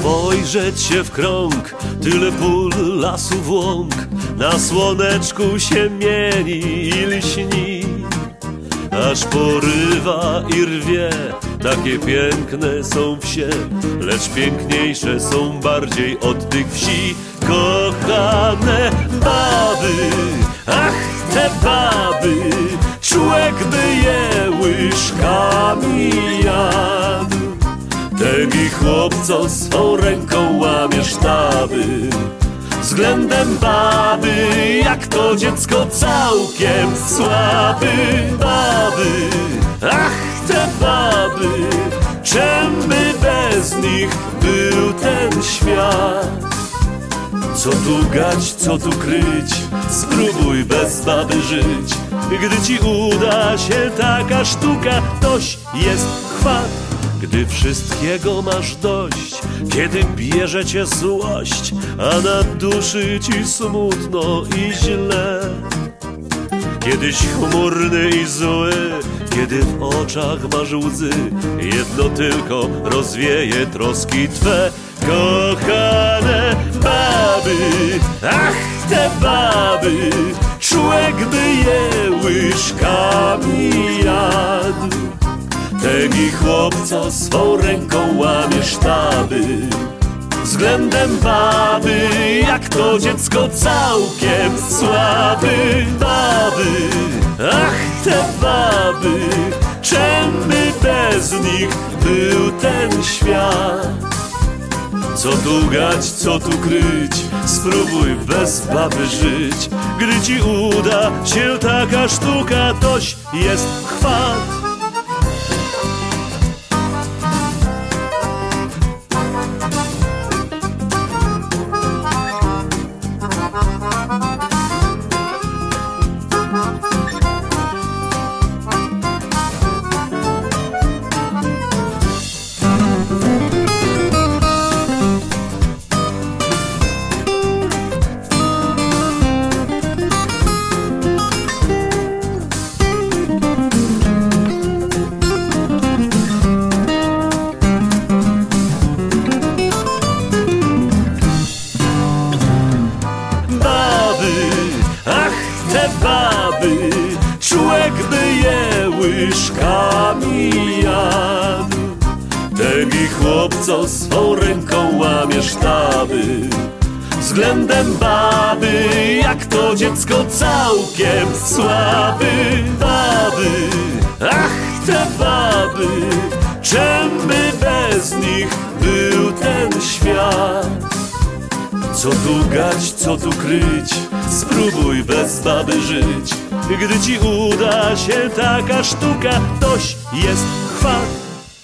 Spojrzeć się w krąg, tyle pól, lasów, łąk. Na słoneczku się mieni i lśni. Aż porywa i rwie, takie piękne są wsie. Lecz piękniejsze są bardziej od tych wsi. Kochane baby, ach te baby. Człek by je łyżkami jadł Tegi chłopco swą ręką łamie sztaby. Względem baby, jak to dziecko całkiem słaby Baby, ach te baby, czym by bez nich był ten świat? Co tu gać, co tu kryć, spróbuj bez baby żyć. Gdy ci uda się taka sztuka, toś jest chwat gdy wszystkiego masz dość, kiedy bierze cię złość, a na duszy ci smutno i źle. Kiedyś chmurny i zły, kiedy w oczach masz łzy, jedno tylko rozwieje troski twe, kochane baby. Ach, te baby, człowiek Tegi chłopco swą ręką łamie sztaby. Względem baby, jak to dziecko całkiem słaby. Baby, ach te baby, czym by bez nich był ten świat? Co tu gać, co tu kryć, spróbuj bez baby żyć. Gdy ci uda się taka sztuka, toś jest chwat słaby Baby, ach te baby Czym by bez nich był ten świat? Co tu gać, co tu kryć? Spróbuj bez baby żyć. Gdy ci uda się taka sztuka Toś jest chwat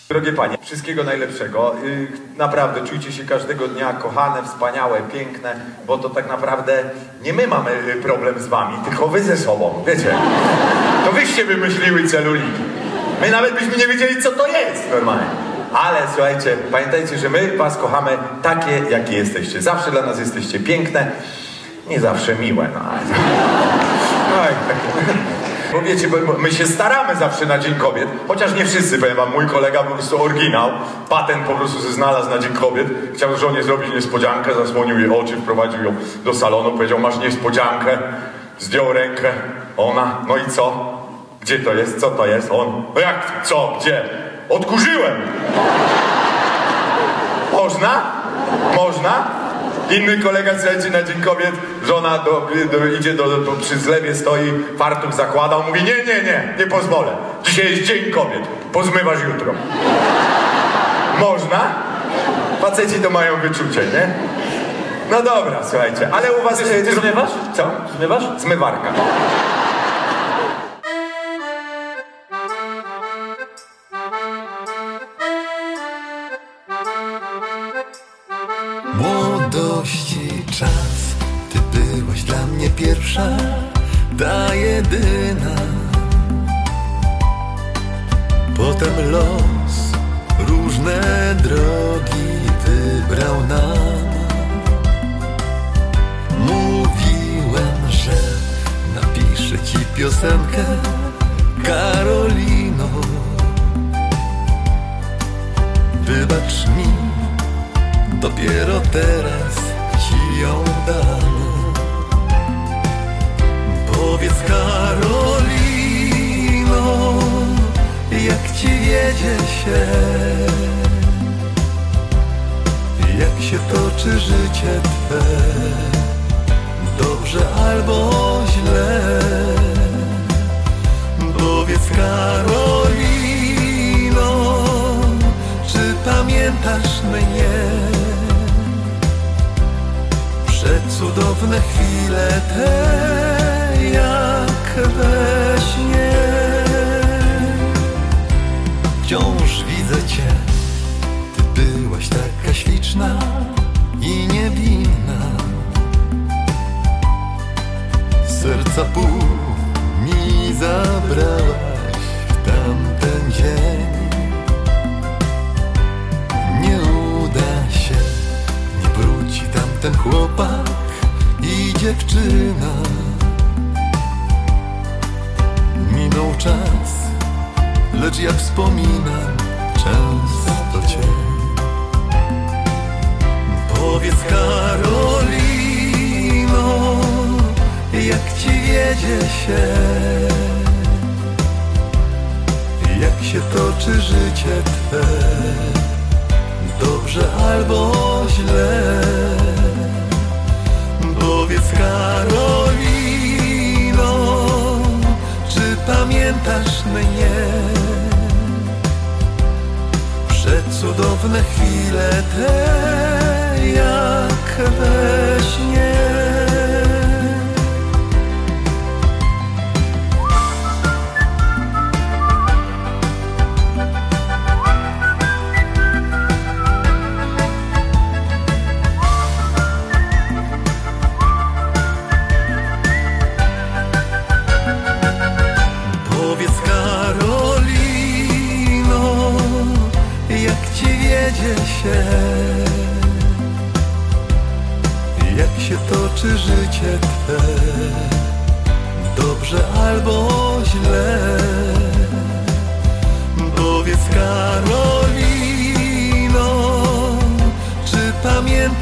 Drogie Panie, wszystkiego najlepszego. Y, naprawdę czujcie się każdego dnia kochane, wspaniałe, piękne, bo to tak naprawdę nie my mamy y, problem z Wami, tylko Wy ze sobą, wiecie. To Wyście wymyśliły celulity. My nawet byśmy nie wiedzieli, co to jest normalnie. Ale słuchajcie, pamiętajcie, że my Was kochamy takie, jakie jesteście. Zawsze dla nas jesteście piękne, nie zawsze miłe, no ale... Oj, takie... Bo wiecie, bo my się staramy zawsze na Dzień Kobiet, chociaż nie wszyscy, powiem wam, mój kolega po prostu oryginał, patent po prostu się znalazł na Dzień Kobiet, chciał żonie zrobić niespodziankę, zasłonił jej oczy, wprowadził ją do salonu, powiedział, masz niespodziankę, zdjął rękę, ona, no i co? Gdzie to jest? Co to jest? On, no jak, co, gdzie? Odkurzyłem! Można? Można? Inny kolega, słuchajcie, na Dzień Kobiet, żona do, do, idzie do, do, przy zlewie stoi, fartuch zakłada, mówi, nie, nie, nie, nie pozwolę. Dzisiaj jest Dzień Kobiet, pozmywasz jutro. Można? Faceci to mają wyczucie, nie? No dobra, słuchajcie, ale u was... Ty, ty zmywasz? Co? Zmywasz? Zmywarka. Pierwsza, ta jedyna. Potem los różne drogi wybrał nam. Mówiłem, że napiszę ci piosenkę, Karolino. Wybacz mi, dopiero teraz ją dam. Powiedz Karolino, jak ci wiedzie się, jak się toczy życie twe, dobrze albo źle. Powiedz Karolino, czy pamiętasz mnie? Przecudowne chwile te jak we śnie. Wciąż widzę cię, ty byłaś taka śliczna i niewinna. Serca pół mi zabrałaś dziewczyna. Minął czas, lecz ja wspominam często cię. Powiedz Karolino, jak ci wiedzie się, jak się toczy życie twe, dobrze albo źle. Powiedz Karolino, czy pamiętasz mnie? Przecudowne chwile te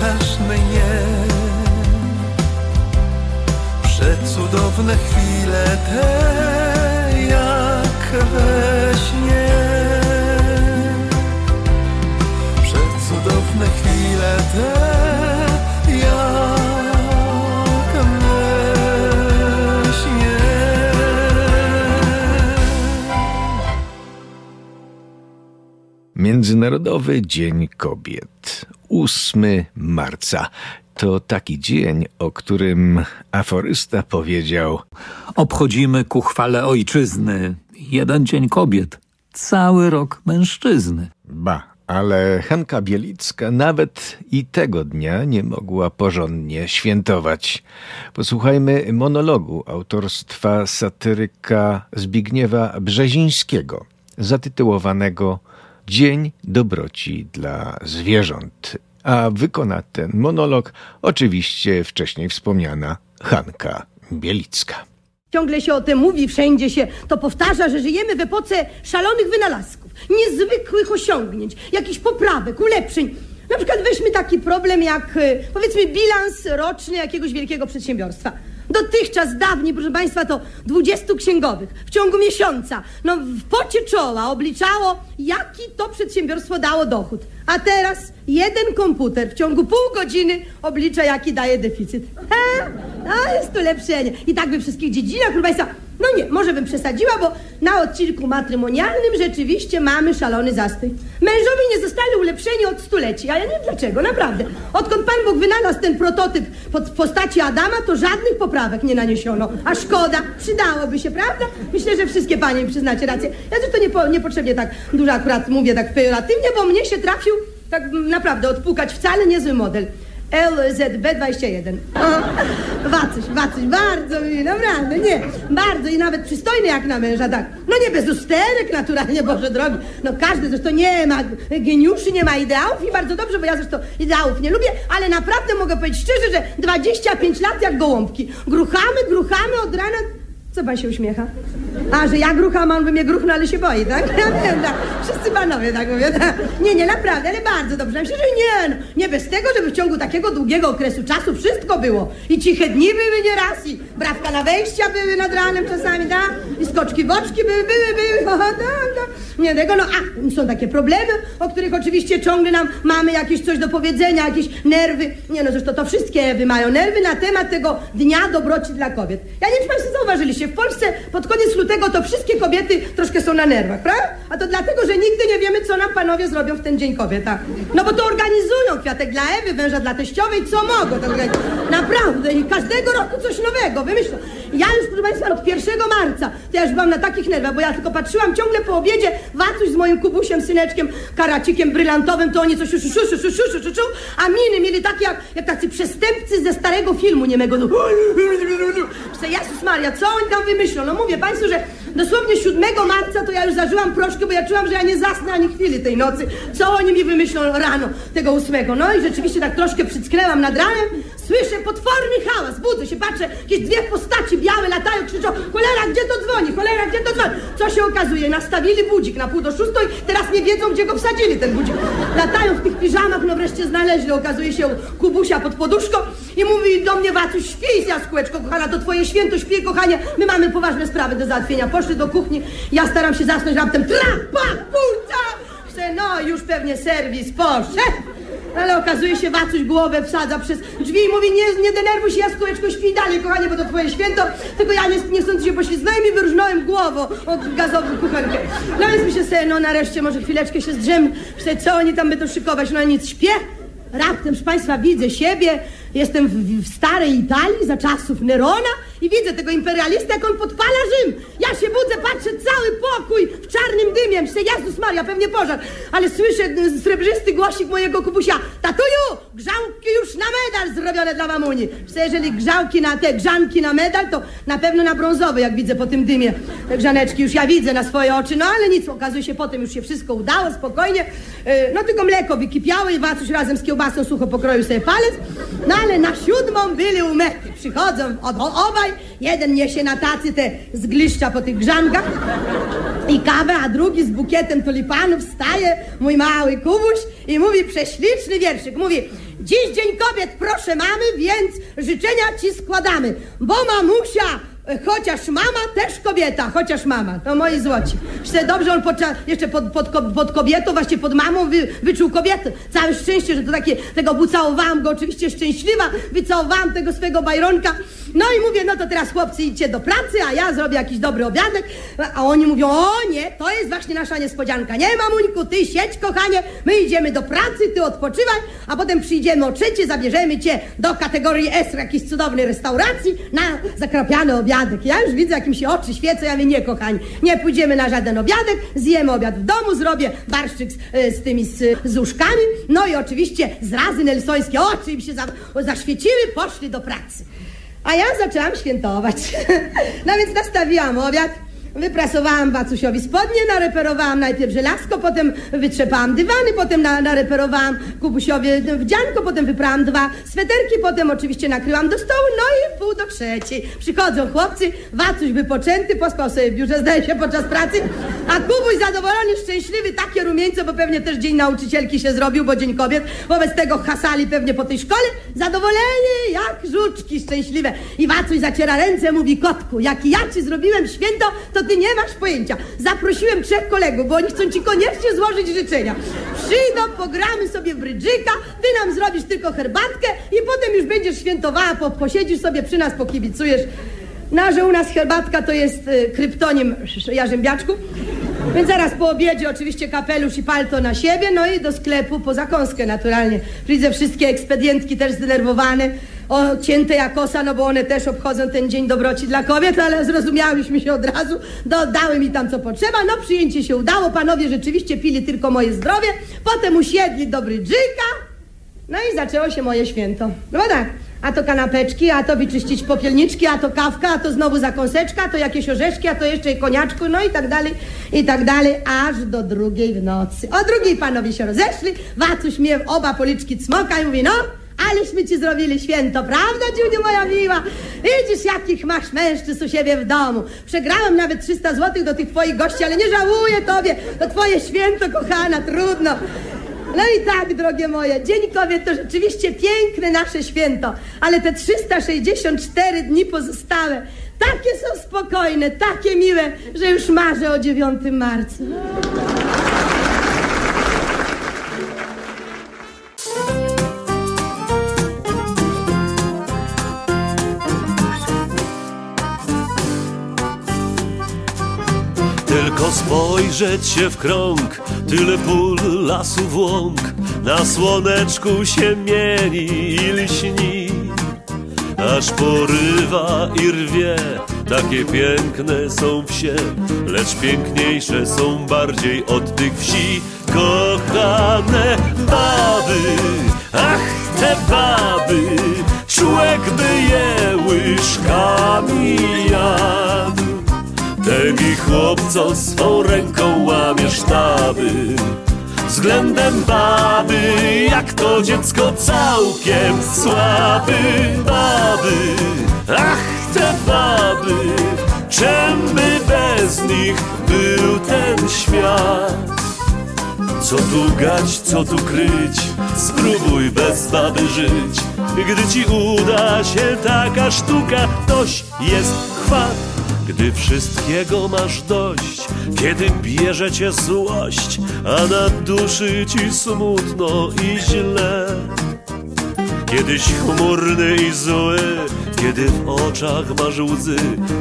pamiętasz mnie? Przecudowne chwile te jak we śnie. Przecudowne chwile te jak we śnie. Międzynarodowy Dzień Kobiet. 8 marca. To taki dzień, o którym aforysta powiedział: Obchodzimy ku chwale ojczyzny. Jeden dzień kobiet. Cały rok mężczyzny. Ba, ale Hanka Bielicka nawet i tego dnia nie mogła porządnie świętować. Posłuchajmy monologu autorstwa satyryka Zbigniewa Brzezińskiego, zatytułowanego Dzień dobroci dla zwierząt. A wykona ten monolog oczywiście wcześniej wspomniana Hanka Bielicka. Ciągle się o tym mówi, wszędzie się to powtarza, że żyjemy w epoce szalonych wynalazków, niezwykłych osiągnięć, jakichś poprawek, ulepszeń. Na przykład weźmy taki problem jak, e, powiedzmy, bilans roczny jakiegoś wielkiego przedsiębiorstwa. Dotychczas, dawniej, proszę Państwa, to 20 księgowych w ciągu miesiąca, no w pocie czoła obliczało, jaki to przedsiębiorstwo dało dochód. A teraz jeden komputer w ciągu pół godziny oblicza, jaki daje deficyt. He? A, jest to ulepszenie. I tak we wszystkich dziedzinach, proszę Państwa, no nie, może bym przesadziła, bo na odcinku matrymonialnym rzeczywiście mamy szalony zastój. Mężowie nie zostali ulepszeni od stuleci, a ja nie wiem dlaczego, naprawdę. Odkąd Pan Bóg wynalazł ten prototyp pod postaci Adama, to żadnych poprawek nie naniesiono. A szkoda, przydałoby się, prawda? Myślę, że wszystkie Panie mi przyznacie rację. Ja zresztą niepo, niepotrzebnie tak dużo akurat mówię tak pejoratywnie, bo mnie się trafił tak naprawdę odpukać wcale niezły model. LZB21. Wacuś, Wacuś, bardzo mi, naprawdę, nie, bardzo i nawet przystojny jak na męża, tak. No nie bez usterek naturalnie, Boże drogi. No każdy zresztą nie ma geniuszy, nie ma ideałów i bardzo dobrze, bo ja zresztą ideałów nie lubię, ale naprawdę mogę powiedzieć szczerze, że 25 lat jak gołąbki. Gruchamy, gruchamy od rana Co pan się uśmiecha? A, że ja grucham, on by mnie gruchnął, ale się boi, tak? Ja wiem, tak. Wszyscy panowie tak mówią. Tak? Nie, nie, naprawdę, ale bardzo dobrze. Myślę, że nie, no, nie bez tego, żeby w ciągu takiego długiego okresu czasu wszystko było. I ciche dni były nieraz, i brawka na wejścia były nad ranem czasami, tak? I skoczki boczki były, były, były, o, tak, tak. Nie tego, no a, są takie problemy, o których oczywiście ciągle nam mamy jakieś coś do powiedzenia, jakieś nerwy. Nie no, zresztą to wszystkie Ewy mają nerwy na temat tego Dnia Dobroci dla Kobiet. Ja nie wiem, czy Państwo zauważyliście, w Polsce pod koniec lutego to wszystkie kobiety troszkę są na nerwach, prawda? A to dlatego, że nigdy nie wiemy, co nam panowie zrobią w ten Dzień Kobiet, tak? No bo to organizują kwiatek dla Ewy, węża dla teściowej, co mogą. To, naprawdę i każdego roku coś nowego wymyślą. Ja już, proszę Państwa, od 1 marca, to ja już byłam na takich nerwach, bo ja tylko patrzyłam ciągle po obiedzie, Wacuś z moim kubusiem, syneczkiem, karacikiem brylantowym, to oni coś szu, szu, szu, szu, szu, szu, szu, a miny mieli takie jak, jak tacy przestępcy ze starego filmu niemego. Jezus Maria, co oni tam wymyślą? No mówię Państwu, że dosłownie 7 marca to ja już zażyłam proszkę, bo ja czułam, że ja nie zasnę ani chwili tej nocy. Co oni mi wymyślą rano tego 8? No i rzeczywiście tak troszkę przycknęłam nad ranem, słyszę potworny hałas, budzę się, patrzę, jakieś dwie postaci białe latają, krzyczą, cholera, gdzie to dzwoni, cholera, gdzie to dzwoni? Co się okazuje? Nastawili budzik na pół do szóstej, teraz nie wiedzą, gdzie go wsadzili, ten budzik. Latają w tych piżamach, no wreszcie znaleźli, okazuje się Kubusia pod poduszką i mówi do mnie, Wacuś, śpij, jaskółeczko, kochana, to twoje święto, śpi, kochanie, my mamy poważne sprawy do załatwienia. Do kuchni, ja staram się zasnąć, raptem trap, pak, pulca! Chcę, no, już pewnie serwis poszedł. Ale okazuje się, Wacuś głowę wsadza przez drzwi i mówi, nie, nie denerwuj się, jaskółeczko, śpi dalej, kochanie, bo to twoje święto. Tylko ja nie, niechcący się poślizgnąłem i wyrżnąłem głową od gazowy kuchenkę. No więc myślę sobie, no nareszcie może chwileczkę się zdrzemnę. Myślę, co oni tam będą szykować, no nic, śpię. Raptem, proszę Państwa, widzę siebie, jestem w, w starej Italii za czasów Nerona i widzę tego imperialista, jak on podpala Rzym. Ja się budzę, patrzę, cały pokój w czarnym dymie. Myślę, Jezus Maria, pewnie pożar. Ale słyszę y, srebrzysty głosik mojego kubusia. Tatuju, grzałki już na medal zrobione dla mamuni. Myślę, jeżeli grzałki na te grzanki na medal, to na pewno na brązowy, jak widzę po tym dymie. Te grzaneczki już ja widzę na swoje oczy, no ale nic, okazuje się, potem już się wszystko udało, spokojnie. Y, No tylko mleko wykipiało i Wacuś razem z kiełbasą sucho pokroił sobie palec. No ale na siódmą byli u mety. Przychodzą od, obaj, jeden niesie na tacy te zgliszcza po tych grzankach i kawę, a drugi z bukietem tulipanów wstaje, mój mały kubuś i mówi prześliczny wierszyk. Mówi, dziś dzień kobiet proszę mamy, więc życzenia ci składamy, bo mamusia Chociaż mama też kobieta, chociaż mama, to moi złoci. Myślę, dobrze on podczas, jeszcze pod, pod, pod kobietą, właśnie pod mamą wy, wyczuł kobietę. Całe szczęście, że to takie, tego wycałowałam go oczywiście szczęśliwa, wycałowałam tego swego bajronka. No i mówię, no to teraz chłopcy idźcie do pracy, a ja zrobię jakiś dobry obiadek. A oni mówią, o nie, to jest właśnie nasza niespodzianka. Nie, mamuńku, ty siedź, kochanie, my idziemy do pracy, ty odpoczywaj, a potem przyjdziemy o trzecie, zabierzemy cię do kategorii S jakiejś cudownej restauracji na zakrapiany obiadek. Ja już widzę, jak mi się oczy świecą, ja mówię, nie, kochani, nie pójdziemy na żaden obiadek, zjemy obiad w domu, zrobię barszczyk z, e, z tymi z, z no i oczywiście zrazy nelsońskie oczy im się za, zaświeciły, poszli do pracy. A ja zaczęłam świętować. No więc nastawiłam obiad, wyprasowałam Wacusiowi spodnie, nareperowałam najpierw żelazko, potem wytrzepałam dywany, potem na, nareperowałam Kubusiowi wdzianko, potem wyprałam dwa sweterki, potem oczywiście nakryłam do stołu, no i pół do trzeciej. Przychodzą chłopcy, Wacuś wypoczęty, pospał sobie w biurze, zdaje się, podczas pracy, a Kubuś zadowolony, szczęśliwy, takie rumieńce, bo pewnie też dzień nauczycielki się zrobił, bo dzień kobiet, wobec tego hasali pewnie po tej szkole, zadowoleni jak żuczki szczęśliwe. I Wacuś zaciera ręce, mówi, kotku, jak ja ci zrobiłem święto, to ty nie masz pojęcia. Zaprosiłem trzech kolegów, bo oni chcą ci koniecznie złożyć życzenia. Przyjdą, pogramy sobie brydżyka, ty nam zrobisz tylko herbatkę i potem już będziesz świętowała, po, posiedzisz sobie przy nas, pokibicujesz. No, że u nas herbatka to jest y, kryptonim jarzębiaczku. Więc zaraz po obiedzie oczywiście kapelusz i palto na siebie, no i do sklepu po zakąskę naturalnie. Widzę wszystkie ekspedientki też zdenerwowane, ocięte jak osa, no bo one też obchodzą ten Dzień Dobroci dla Kobiet, ale zrozumiałyśmy się od razu, dodały mi tam co potrzeba, no przyjęcie się udało, panowie rzeczywiście pili tylko moje zdrowie, potem usiedli do brydżyka, no i zaczęło się moje święto. No tak, a to kanapeczki, a to wyczyścić popielniczki, a to kawka, a to znowu zakąseczka, a to jakieś orzeszki, a to jeszcze koniaczku, no i tak dalej, i tak dalej, aż do drugiej w nocy. O drugiej panowie się rozeszli, Wacuś mnie w oba policzki cmoka i mówi, no, aleśmy ci zrobili święto, prawda, Dziuniu moja miła? Widzisz, jakich masz mężczyzn u siebie w domu. Przegrałam nawet 300 złotych do tych twoich gości, ale nie żałuję tobie. To twoje święto, kochana, trudno. No i tak, drogie moje, Dzień Kobiet to rzeczywiście piękne nasze święto, ale te 364 dni pozostałe takie są spokojne, takie miłe, że już marzę o 9 marca. Spojrzeć się w krąg, tyle pól, lasów, łąk, na słoneczku się mieni i lśni. Aż porywa i rwie, takie piękne są wsie, lecz piękniejsze są bardziej od tych wsi. Kochane baby, ach te baby, chłopco swą ręką łamie sztaby. Względem baby, jak to dziecko całkiem słaby Baby, ach te baby, czem by bez nich był ten świat? Co tu gać, co tu kryć, spróbuj bez baby żyć. Gdy ci uda się taka sztuka, toś jest chwat gdy wszystkiego masz dość, kiedy bierze cię złość, a na duszy ci smutno i źle. Kiedyś chmurny i zły, kiedy w oczach masz łzy,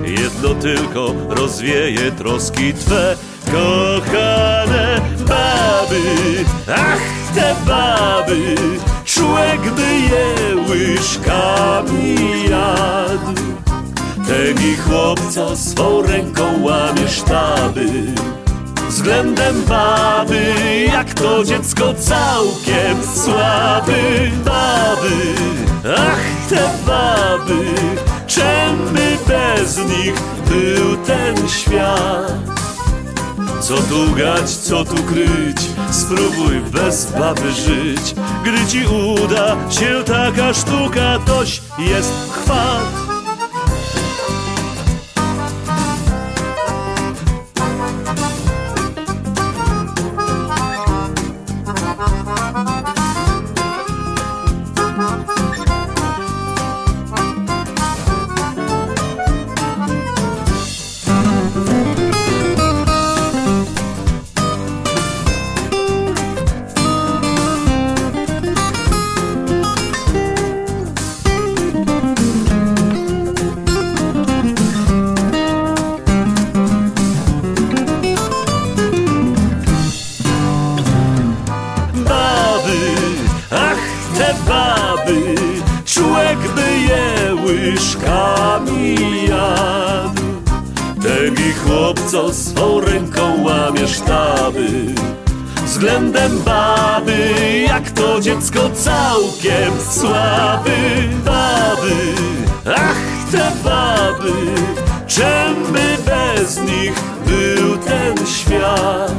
jedno tylko rozwieje troski twe, kochane baby. Ach, te baby, człowiek by je łyżkami jadł. Tegi chłopco swą ręką łamie sztaby. Względem baby, jak to dziecko całkiem słaby. Baby, ach te baby, czem by bez nich był ten świat? Co tu gać, co tu kryć, spróbuj bez baby żyć. Gdy ci uda się taka sztuka, toś jest chwat łyżkami jadł. Tegi chłopco swą ręką łamie sztaby. Względem baby, jak to dziecko całkiem słaby. Baby, ach te baby, czem by bez nich był ten świat?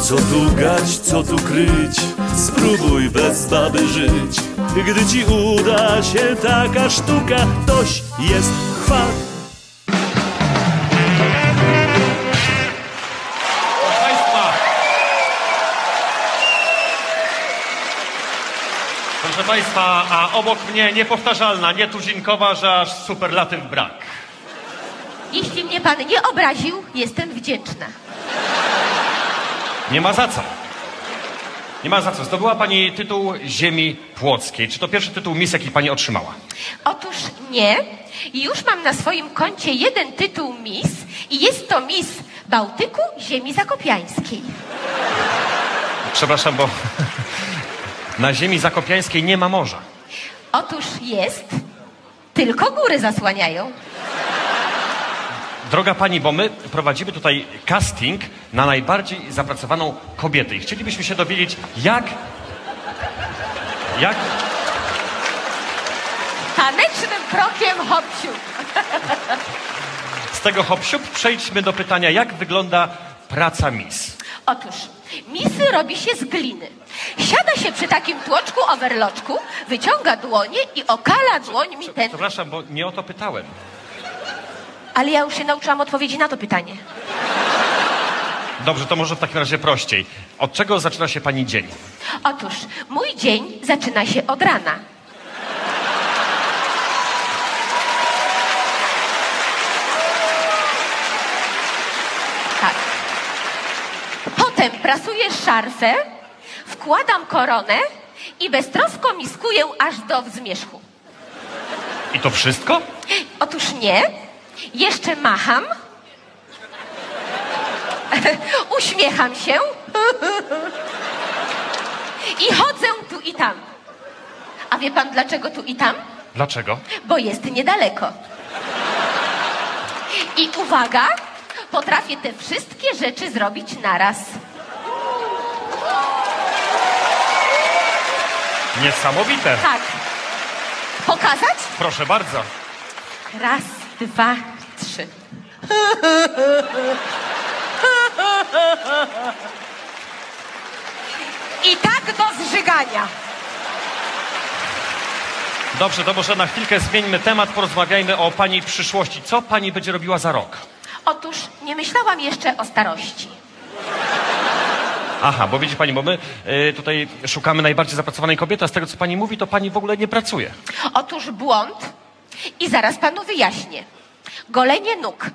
Co tu gać, co tu kryć, spróbuj bez baby żyć. Gdy ci uda się taka sztuka, toś jest chwat. Państwa. Proszę Państwa, a obok mnie niepowtarzalna, nietuzinkowa, że aż superlatyw brak. Jeśli mnie pan nie obraził, jestem wdzięczna. Nie ma za co. Nie ma za co. Zdobyła Pani tytuł Ziemi Płockiej. Czy to pierwszy tytuł Miss, jaki Pani otrzymała? Otóż nie. Już mam na swoim koncie jeden tytuł Miss i jest to Miss Bałtyku Ziemi Zakopiańskiej. Przepraszam, bo na ziemi zakopiańskiej nie ma morza. Otóż jest, tylko góry zasłaniają. Droga pani, bo my prowadzimy tutaj casting na najbardziej zapracowaną kobietę i chcielibyśmy się dowiedzieć, jak. Jak. Tanecznym krokiem hopsiu. Z tego hop przejdźmy do pytania, jak wygląda praca Miss. Otóż misy robi się z gliny. Siada się przy takim tłoczku overloczku, wyciąga dłonie i okala dłońmi ten... Przepraszam, bo nie o to pytałem. Ale ja już się nauczyłam odpowiedzi na to pytanie. Dobrze, to może w takim razie prościej. Od czego zaczyna się pani dzień? Otóż mój dzień zaczyna się od rana. Tak. Potem prasuję szarfę, wkładam koronę i beztrosko miskuję aż do wzmierzchu. I to wszystko? Otóż nie. Jeszcze macham. Uśmiecham się. I chodzę tu i tam. A wie pan dlaczego tu i tam? Dlaczego? Bo jest niedaleko. I uwaga, potrafię te wszystkie rzeczy zrobić naraz. Niesamowite. Tak. Pokazać? Proszę bardzo. Raz, dwa, trzy. I tak do zżygania. Dobrze, to może na chwilkę zmieńmy temat, porozmawiajmy o pani przyszłości. Co pani będzie robiła za rok? Otóż nie myślałam jeszcze o starości. Aha, bo widzi pani, bo my y, tutaj szukamy najbardziej zapracowanej kobiety, a z tego co pani mówi, to pani w ogóle nie pracuje. Otóż błąd i zaraz panu wyjaśnię. Golenie nóg.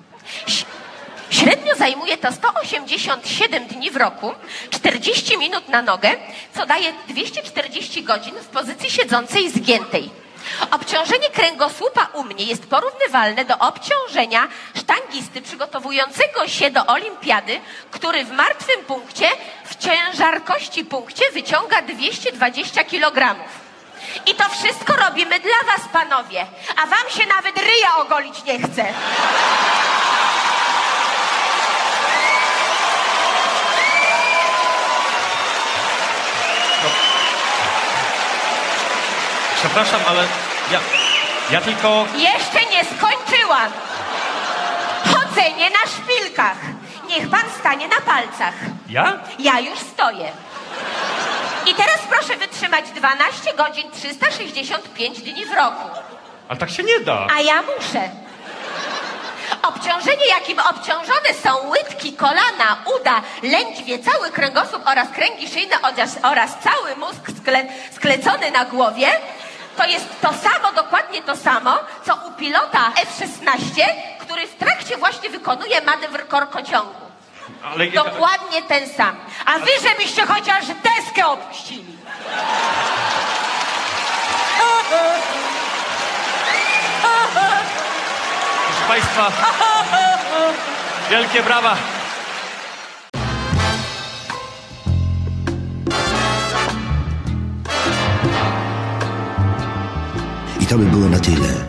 Średnio zajmuje to 187 dni w roku, 40 minut na nogę, co daje 240 godzin w pozycji siedzącej zgiętej. Obciążenie kręgosłupa u mnie jest porównywalne do obciążenia sztangisty przygotowującego się do olimpiady, który w martwym punkcie, w ciężarkości punkcie wyciąga 220 kg. I to wszystko robimy dla was, panowie, a wam się nawet ryja ogolić nie chce. Przepraszam, ale ja, ja tylko... Jeszcze nie skończyłam. Chodzenie na szpilkach. Niech pan stanie na palcach. Ja? Ja już stoję. Teraz proszę wytrzymać 12 godzin 365 dni w roku. Ale tak się nie da. A ja muszę. Obciążenie, jakim obciążone są łydki, kolana, uda, lędźwie, cały kręgosłup oraz kręgi szyjne oraz, oraz cały mózg skle, sklecony na głowie, to jest to samo, dokładnie to samo, co u pilota F-16, który w trakcie właśnie wykonuje manewr korkociągu. Ale Dokładnie ten sam. A wy, żebyście chociaż deskę opuścili. proszę państwa, wielkie brawa. I to by było na tyle.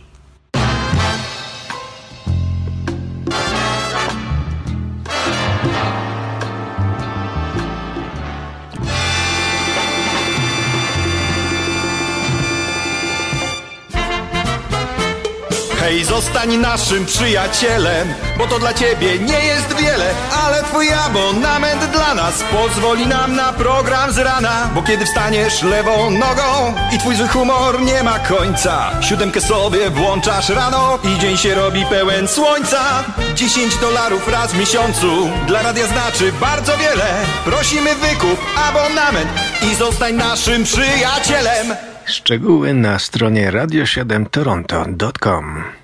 Zostań naszym przyjacielem, bo to dla ciebie nie jest wiele, ale twój abonament dla nas pozwoli nam na program z rana, bo kiedy wstaniesz lewą nogą i twój zły humor nie ma końca, siódemkę sobie włączasz rano i dzień się robi pełen słońca. 10 dolarów raz w miesiącu dla radia znaczy bardzo wiele. Prosimy wykup abonament i zostań naszym przyjacielem. Szczegóły na stronie radio7toronto.com